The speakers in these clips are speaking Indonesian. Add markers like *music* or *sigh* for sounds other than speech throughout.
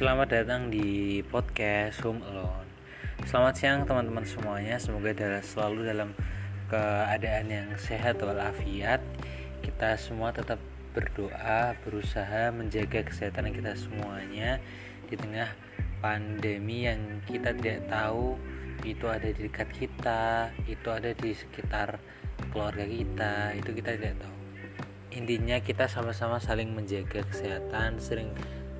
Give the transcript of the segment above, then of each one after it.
Selamat datang di podcast Home Alone. Selamat siang teman-teman semuanya. Semoga selalu dalam keadaan yang sehat walafiat. Kita semua tetap berdoa, berusaha menjaga kesehatan kita semuanya di tengah pandemi yang kita tidak tahu itu ada di dekat kita, itu ada di sekitar keluarga kita, itu kita tidak tahu. Intinya kita sama-sama saling menjaga kesehatan, sering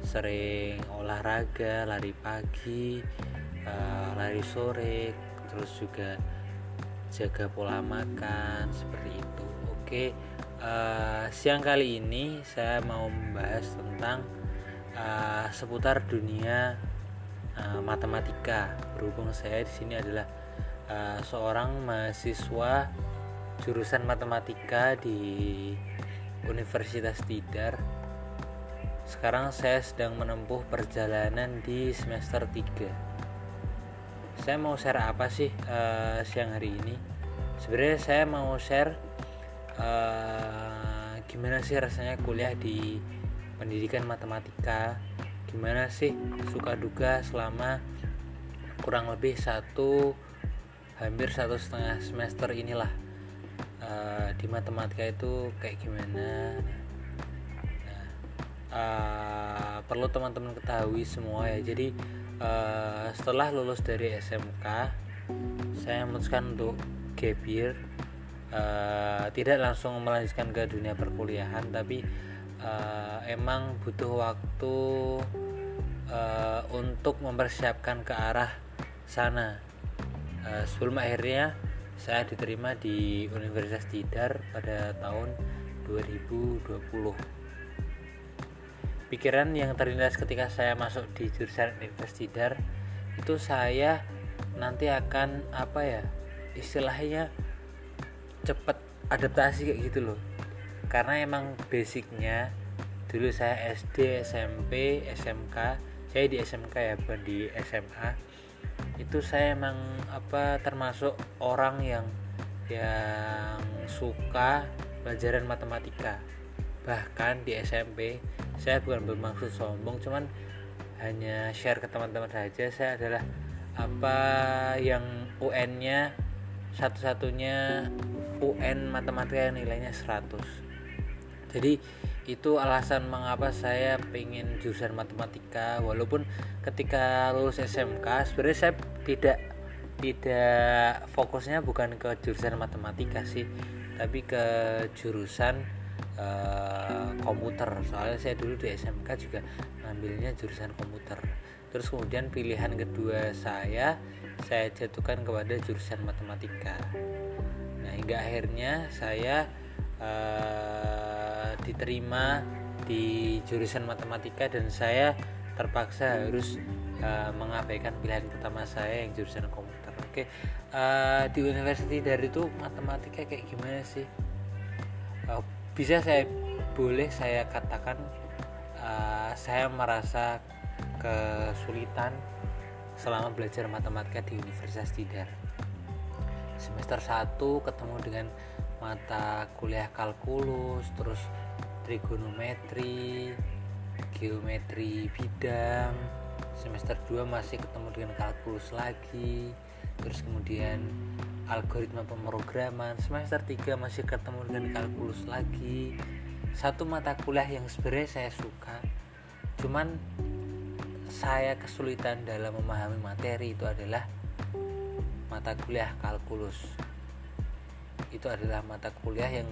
sering olahraga lari pagi uh, lari sore terus juga jaga pola makan seperti itu. Oke uh, siang kali ini saya mau membahas tentang uh, seputar dunia uh, matematika. Berhubung saya di sini adalah uh, seorang mahasiswa jurusan matematika di Universitas Tidar sekarang saya sedang menempuh perjalanan di semester 3 Saya mau share apa sih uh, siang hari ini? Sebenarnya saya mau share uh, gimana sih rasanya kuliah di pendidikan matematika? Gimana sih suka duka selama kurang lebih satu hampir satu setengah semester inilah uh, di matematika itu kayak gimana uh, perlu teman-teman ketahui semua ya. Jadi uh, setelah lulus dari SMK saya memutuskan untuk gap year. Uh, tidak langsung melanjutkan ke dunia perkuliahan tapi uh, emang butuh waktu uh, untuk mempersiapkan ke arah sana. Uh, sebelum akhirnya saya diterima di Universitas Tidar pada tahun 2020 pikiran yang terlintas ketika saya masuk di jurusan Universitas itu saya nanti akan apa ya istilahnya cepat adaptasi kayak gitu loh. Karena emang basicnya dulu saya SD SMP SMK saya di SMK ya bukan di SMA itu saya emang apa termasuk orang yang yang suka pelajaran matematika. Bahkan di SMP saya bukan bermaksud sombong cuman hanya share ke teman-teman saja. Saya adalah apa yang UN-nya satu-satunya UN matematika yang nilainya 100 jadi itu alasan mengapa saya pengen jurusan matematika walaupun ketika lulus SMK sebenarnya saya tidak tidak fokusnya bukan ke jurusan matematika sih tapi ke jurusan uh, komputer. Soalnya saya dulu di SMK juga ngambilnya jurusan komputer. Terus kemudian pilihan kedua saya saya jatuhkan kepada jurusan matematika. Nah hingga akhirnya saya uh, diterima di jurusan matematika dan saya terpaksa harus uh, mengabaikan pilihan pertama saya yang jurusan komputer. Oke uh, di universitas dari itu matematika kayak gimana sih? Uh, bisa saya boleh saya katakan uh, saya merasa kesulitan selama belajar matematika di Universitas Tidar semester 1 ketemu dengan mata kuliah kalkulus terus trigonometri geometri bidang. Semester 2 masih ketemu dengan kalkulus lagi terus kemudian algoritma pemrograman. Semester 3 masih ketemu dengan kalkulus lagi. Satu mata kuliah yang sebenarnya saya suka. Cuman saya kesulitan dalam memahami materi itu adalah mata kuliah kalkulus. Itu adalah mata kuliah yang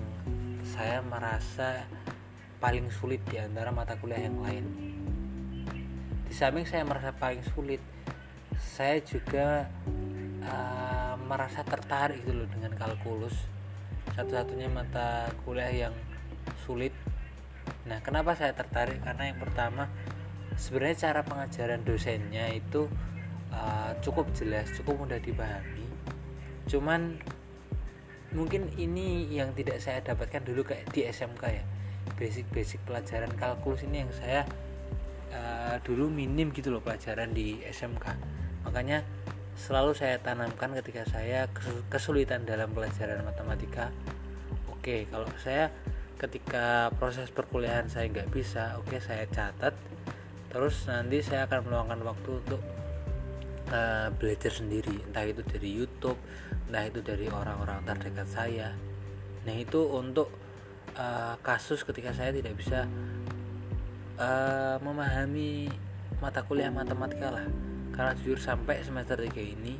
saya merasa paling sulit di antara mata kuliah yang lain. Di samping saya merasa paling sulit saya juga uh, merasa tertarik gitu loh dengan kalkulus. Satu-satunya mata kuliah yang sulit. Nah kenapa saya tertarik? Karena yang pertama sebenarnya cara pengajaran dosennya itu uh, cukup jelas cukup mudah dipahami. Cuman mungkin ini yang tidak saya dapatkan dulu kayak di SMK ya. Basic-basic pelajaran kalkulus ini yang saya uh, dulu minim gitu loh pelajaran di SMK makanya selalu saya tanamkan ketika saya kesulitan dalam pelajaran matematika. Oke kalau saya ketika proses perkuliahan saya nggak bisa oke saya catat. Terus nanti saya akan meluangkan waktu untuk uh, belajar sendiri. Entah itu dari YouTube entah itu dari orang-orang terdekat saya. Nah itu untuk uh, kasus ketika saya tidak bisa uh, memahami mata kuliah matematika lah karena jujur sampai semester 3 ini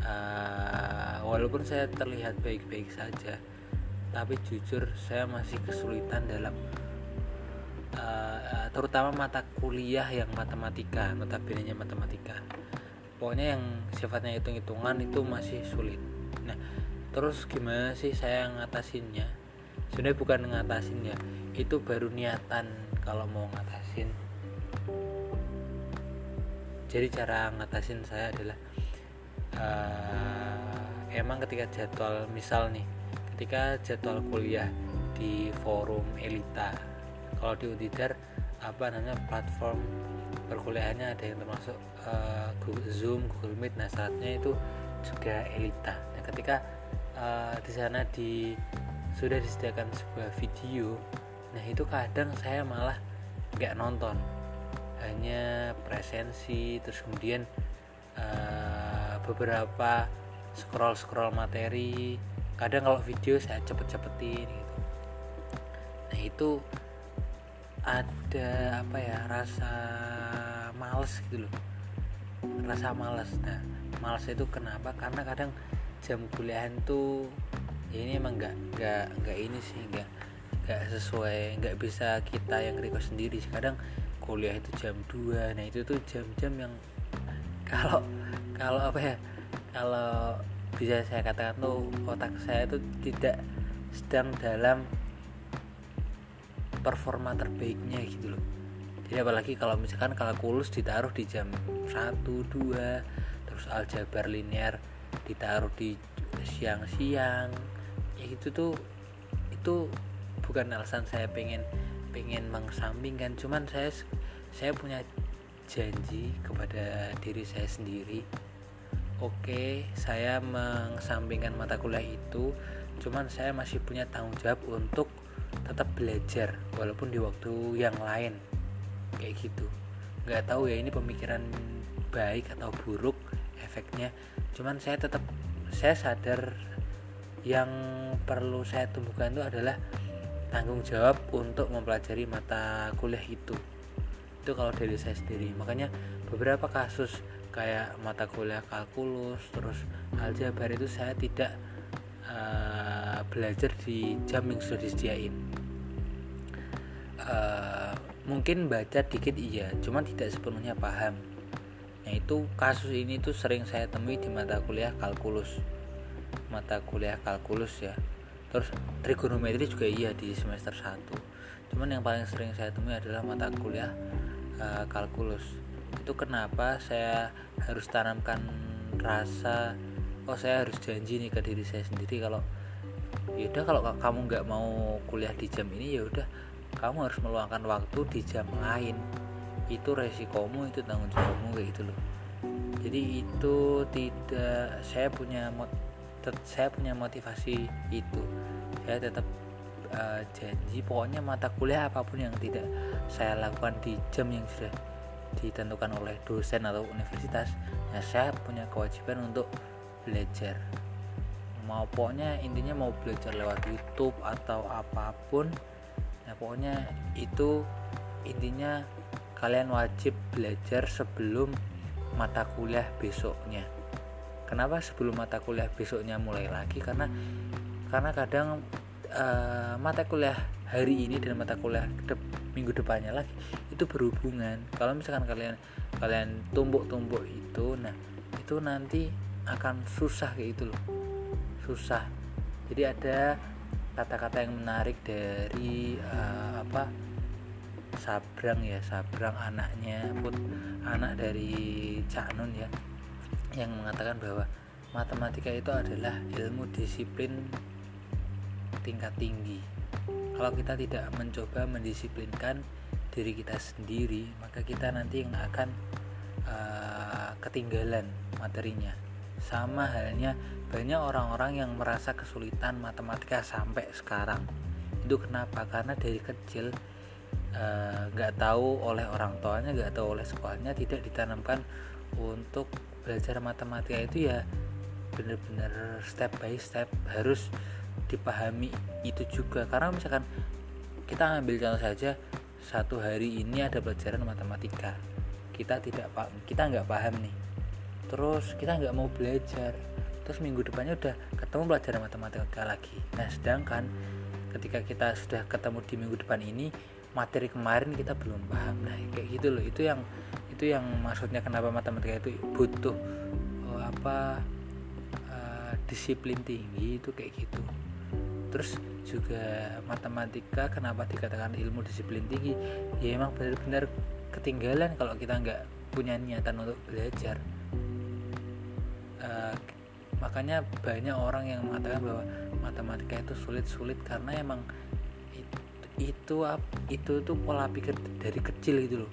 uh, walaupun saya terlihat baik-baik saja tapi jujur saya masih kesulitan dalam uh, terutama mata kuliah yang matematika notabene matematika. Pokoknya yang sifatnya hitung-hitungan itu masih sulit. Nah terus gimana sih saya ngatasinnya? Sebenarnya bukan ngatasin ya itu baru niatan kalau mau ngatasin jadi cara ngatasin saya adalah uh, emang ketika jadwal misal nih ketika jadwal kuliah di forum Elita kalau di Udidar apa namanya platform perkuliahannya ada yang termasuk uh, Google Zoom, Google Meet nah saatnya itu juga Elita. Nah ketika uh, di sana di sudah disediakan sebuah video nah itu kadang saya malah nggak nonton hanya presensi terus kemudian uh, beberapa scroll scroll materi. Kadang kalau video saya cepet-cepetin gitu. Nah itu ada apa ya rasa males gitu loh. Rasa males. Nah males itu kenapa? Karena kadang jam kuliahan tuh ya ini emang nggak nggak nggak ini sih nggak nggak sesuai nggak bisa kita yang request sendiri kadang kuliah itu jam 2 nah itu tuh jam-jam yang kalau kalau apa ya kalau bisa saya katakan tuh otak saya itu tidak sedang dalam performa terbaiknya gitu loh. Jadi apalagi kalau misalkan kalkulus ditaruh di jam 1, 2 terus aljabar linear ditaruh di siang-siang ya gitu tuh itu bukan alasan saya pengen pengen mengesampingkan cuman saya saya punya janji kepada diri saya sendiri. Oke saya mengesampingkan mata kuliah itu cuman saya masih punya tanggung jawab untuk tetap belajar walaupun di waktu yang lain. Kayak gitu. Nggak tahu ya ini pemikiran baik atau buruk efeknya. Cuman saya tetap saya sadar yang perlu saya tumbuhkan itu adalah tanggung jawab untuk mempelajari mata kuliah itu. Itu kalau dari saya sendiri. Makanya beberapa kasus kayak mata kuliah kalkulus terus aljabar itu saya tidak uh, belajar di jam yang sudah disediain. Uh, mungkin baca dikit iya cuman tidak sepenuhnya paham. Nah itu kasus ini tuh sering saya temui di mata kuliah kalkulus. Mata kuliah kalkulus ya terus trigonometri juga iya di semester 1 cuman yang paling sering saya temui adalah mata kuliah uh, kalkulus. Itu kenapa saya harus tanamkan rasa oh saya harus janji nih ke diri saya sendiri kalau yaudah kalau kamu nggak mau kuliah di jam ini ya udah kamu harus meluangkan waktu di jam lain. Itu resikomu itu tanggung jawabmu kayak gitu loh. Jadi itu tidak saya punya saya punya motivasi itu saya tetap uh, janji pokoknya mata kuliah apa pun yang tidak saya lakukan di jam yang sudah ditentukan oleh dosen atau universitas ya saya punya kewajiban untuk belajar. Mau pokoknya intinya mau belajar lewat YouTube atau apa pun ya pokoknya itu intinya kalian wajib belajar sebelum mata kuliah besoknya. Kenapa sebelum mata kuliah besoknya mulai lagi? Karena karena kadang uh, mata kuliah hari ini dan mata kuliah de minggu depannya lagi itu berhubungan. Kalau misalkan kalian kalian tumbuk-tumbuk itu nah itu nanti akan susah kayak itu loh. Susah. Jadi ada kata-kata yang menarik dari uh, apa Sabrang ya Sabrang anaknya put anak dari Cak Nun ya yang mengatakan bahwa matematika itu adalah ilmu disiplin tingkat tinggi. Kalau kita tidak mencoba mendisiplinkan diri kita sendiri maka kita nanti yang akan uh, ketinggalan materinya. Sama halnya banyak orang-orang yang merasa kesulitan matematika sampai sekarang. Itu kenapa? Karena dari kecil nggak uh, tahu oleh orang tuanya nggak tahu oleh sekolahnya tidak ditanamkan untuk belajar matematika itu ya benar-benar step by step harus dipahami itu juga. Karena misalkan kita ambil contoh saja satu hari ini ada pelajaran matematika. Kita tidak kita nggak paham nih. Terus kita nggak mau belajar. Terus minggu depannya udah ketemu pelajaran matematika lagi. Nah sedangkan ketika kita sudah ketemu di minggu depan ini materi kemarin kita belum paham. Nah kayak gitu loh. Itu yang itu yang maksudnya kenapa matematika itu butuh oh, apa disiplin tinggi itu kayak gitu. Terus juga matematika kenapa dikatakan ilmu disiplin tinggi? Ya emang benar-benar ketinggalan kalau kita nggak punya niatan untuk belajar. Uh, makanya banyak orang yang mengatakan bahwa matematika itu sulit-sulit karena emang itu itu itu tuh pola pikir dari kecil gitu loh.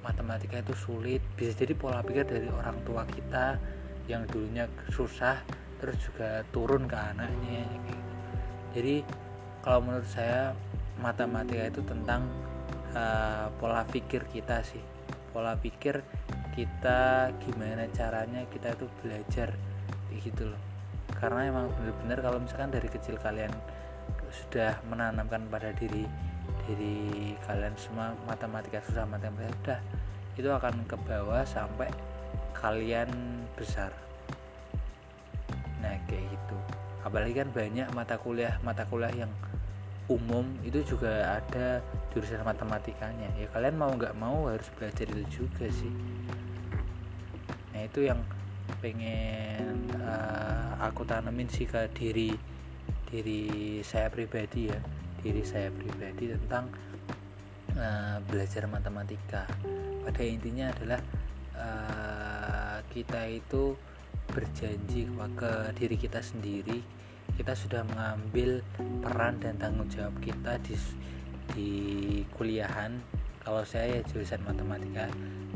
Matematika itu sulit bisa jadi pola pikir dari orang tua kita yang dulunya susah terus juga turun ke anaknya gitu. jadi kalau menurut saya matematika itu tentang uh, pola pikir kita sih. Pola pikir kita gimana caranya kita itu belajar gitu loh. Karena emang benar-benar kalau misalkan dari kecil kalian sudah menanamkan pada diri diri kalian semua matematika susah matematika sudah itu akan ke bawah sampai kalian besar kayak gitu. Apalagi kan banyak mata kuliah mata kuliah yang umum itu juga ada jurusan matematikanya. Ya kalian mau nggak mau harus belajar itu juga sih. Nah itu yang pengen uh, aku tanemin sih ke diri diri saya pribadi ya. Diri saya pribadi tentang uh, belajar matematika. Pada intinya adalah uh, kita itu berjanji ke diri kita sendiri kita sudah mengambil peran dan tanggung jawab kita di di kuliahan. Kalau saya ya jurusan matematika.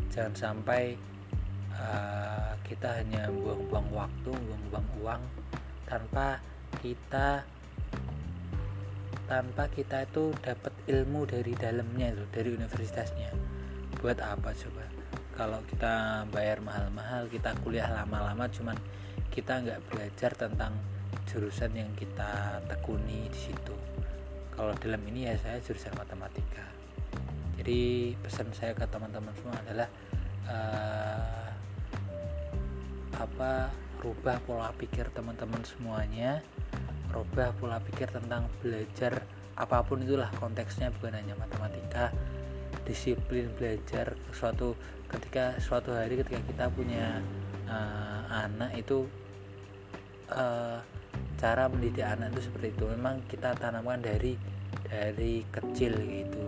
Jangan sampai uh, kita hanya buang-buang waktu buang-buang uang tanpa kita tanpa kita itu dapat ilmu dari dalamnya itu dari universitasnya. Buat apa coba kalau kita bayar mahal-mahal kita kuliah lama-lama cuman kita nggak belajar tentang jurusan yang kita tekuni di situ. Kalau dalam ini ya saya jurusan matematika. Jadi pesan saya ke teman-teman semua adalah uh, apa rubah pola pikir teman-teman semuanya rubah pola pikir tentang belajar apa pun itulah konteksnya bukan hanya matematika disiplin belajar suatu ketika suatu hari ketika kita punya uh, anak itu uh, cara mendidik anak itu seperti itu. Memang kita tanamkan dari dari kecil gitu.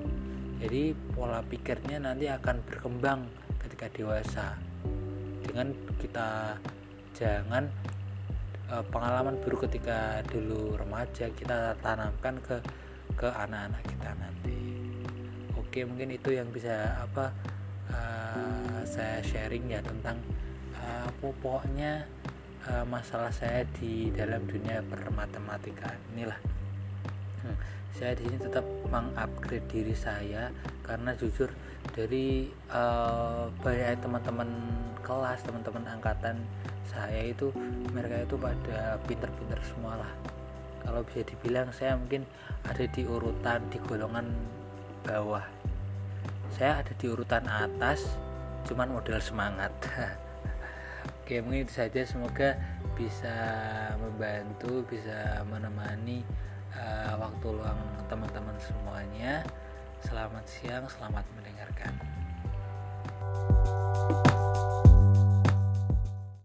Jadi pola pikirnya nanti akan berkembang ketika dewasa. Dengan kita jangan uh, pengalaman buruk ketika dulu remaja kita tanamkan ke ke anak-anak kita nanti oke mungkin itu yang bisa apa uh, saya sharing ya tentang uh, pokoknya uh, masalah saya di dalam dunia bermatematika inilah. Hmm, saya di sini tetap mengupgrade diri saya karena jujur dari uh, banyak teman-teman kelas teman-teman angkatan saya itu mereka itu pada pinter-pinter semua lah kalau bisa dibilang saya mungkin ada di urutan di golongan bawah. Saya ada di urutan atas cuman model semangat. *laughs* Oke mungkin itu saja. Semoga bisa membantu bisa menemani uh, waktu luang teman-teman semuanya. Selamat siang selamat mendengarkan. thank you